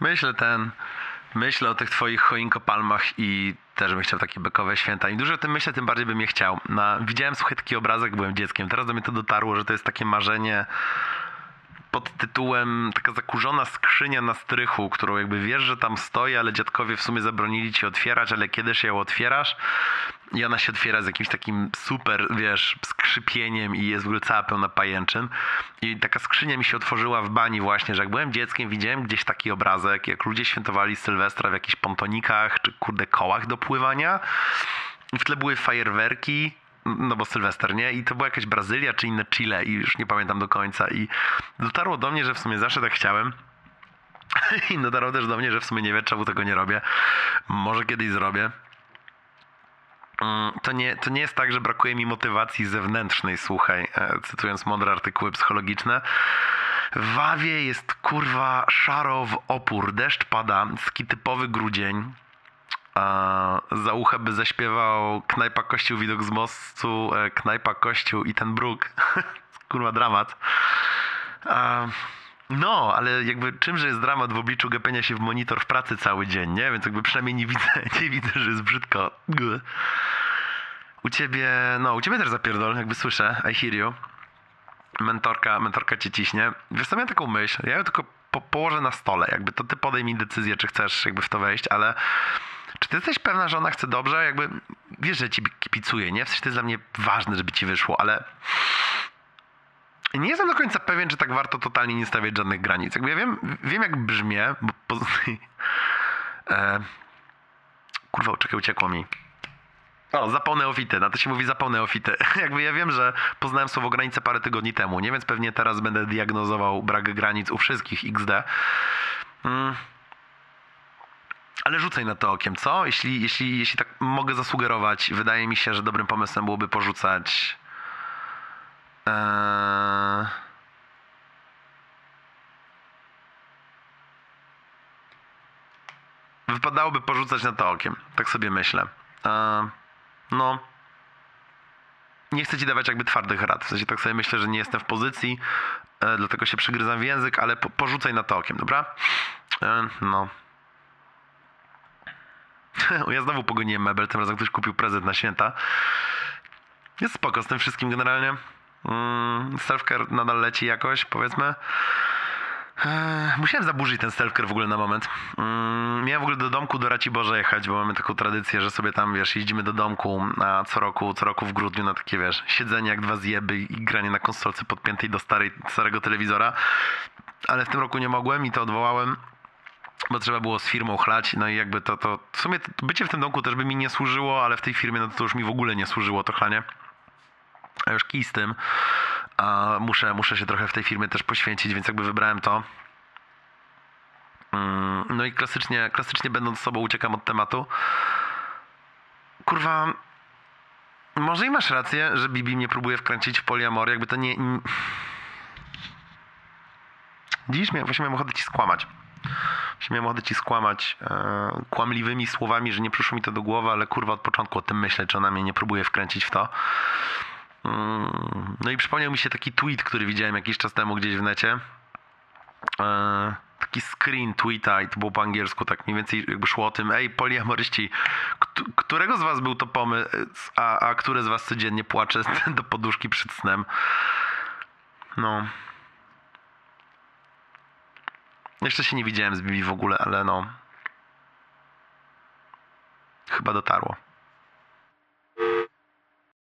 Myślę ten, myślę o tych twoich choinkopalmach i też bym chciał takie bekowe święta. Im dłużej o tym myślę, tym bardziej bym je chciał. Na, widziałem, słuchaj, taki obrazek, byłem dzieckiem. Teraz do mnie to dotarło, że to jest takie marzenie pod tytułem taka zakurzona skrzynia na strychu, którą jakby wiesz, że tam stoi, ale dziadkowie w sumie zabronili ci otwierać, ale kiedyś ją otwierasz i ona się otwiera z jakimś takim super, wiesz, skrzypieniem i jest w ogóle cała pełna pajęczyn. I taka skrzynia mi się otworzyła w bani właśnie, że jak byłem dzieckiem, widziałem gdzieś taki obrazek, jak ludzie świętowali Sylwestra w jakichś pontonikach, czy kurde kołach do pływania. I w tle były fajerwerki, no bo Sylwester, nie? I to była jakaś Brazylia czy inne Chile i już nie pamiętam do końca. I dotarło do mnie, że w sumie zawsze tak chciałem. I dotarło też do mnie, że w sumie nie wiem, czemu tego nie robię. Może kiedyś zrobię. Mm, To nie, to nie jest tak, że brakuje mi motywacji zewnętrznej, słuchaj, e, cytując mądre artykuły psychologiczne. W Wawie jest kurwa szaro w opór, deszcz pada, taki typowy grudzień. A za ucha by zaśpiewał Knajpa Kościół, widok z mostu, e, Knajpa Kościół i ten bruk. Kurwa, dramat. A, no, ale jakby czymże jest dramat w obliczu gapienia się w monitor w pracy cały dzień, nie? Więc jakby przynajmniej nie widzę, nie widzę, że jest brzydko. U ciebie, no, u ciebie też zapierdol, jakby słyszę, I hear you. Mentorka, mentorka cię ciśnie. Wiesz co, miałem taką myśl, ja ją tylko po, położę na stole, jakby to ty podejmij decyzję, czy chcesz jakby w to wejść, ale ty jesteś pewna, że ona chce dobrze? Jakby wiesz, że ci kipicuje, nie? W sensie to jest dla mnie ważne, żeby ci wyszło, ale nie jestem do końca pewien, czy tak warto totalnie nie stawiać żadnych granic. Jakby ja wiem, wiem jak brzmię, bo poza e, Kurwa, czekaj, uciekło mi. O, zapał neofity, na to się mówi zapał neofity. Jakby ja wiem, że poznałem słowo granice parę tygodni temu, nie? Więc pewnie teraz będę diagnozował brak granic u wszystkich XD. Mm. Ale rzucaj na to okiem, co? Jeśli, jeśli, jeśli tak mogę zasugerować, wydaje mi się, że dobrym pomysłem byłoby porzucać. Eee... Wypadałoby porzucać na to okiem. Tak sobie myślę. Eee, no. Nie chcę ci dawać jakby twardych rad. W sensie tak sobie myślę, że nie jestem w pozycji, e, dlatego się przygryzam w język, ale po, porzucaj na to okiem, dobra? E, no. ja znowu pogoniłem mebel, tym razem ktoś kupił prezent na święta. Jest spoko z tym wszystkim generalnie. Mm, self-care nadal leci jakoś, powiedzmy. Eee, Musiałem zaburzyć ten self-care w ogóle na moment. Mm, Miałem w ogóle do domku do Raciborza jechać, bo mamy taką tradycję, że sobie tam, wiesz, jeździmy do domku, a co roku, co roku w grudniu na takie, wiesz, siedzenie jak dwa zjeby i granie na konsolce podpiętej do starej, starego telewizora. Ale w tym roku nie mogłem i to odwołałem bo trzeba było z firmą chlać, no i jakby to, to w sumie bycie w tym domku też by mi nie służyło, ale w tej firmie no to już mi w ogóle nie służyło to chlanie. A już kij z tym, a muszę, muszę się trochę w tej firmie też poświęcić, więc jakby wybrałem to. Mm, No i klasycznie, klasycznie będąc sobą uciekam od tematu. Kurwa, może i masz rację, że Bibi mnie próbuje wkręcić w poliamor, jakby to nie... Dziś miałem, właśnie miałem ochotę ci skłamać. Miałem ochotę ci skłamać e, kłamliwymi słowami, że nie przyszło mi to do głowy, ale kurwa od początku o tym myślę, czy ona mnie nie próbuje wkręcić w to. Mm, No i przypomniał mi się taki tweet, który widziałem jakiś czas temu gdzieś w necie. E, taki screen tweeta i to było po angielsku, tak mniej więcej jakby szło o tym, ej, poliamoryści, kt- którego z was był to pomysł, a, a które z was codziennie płacze do poduszki przed snem? No. Jeszcze się nie widziałem z Bibi w ogóle, ale no. Chyba dotarło.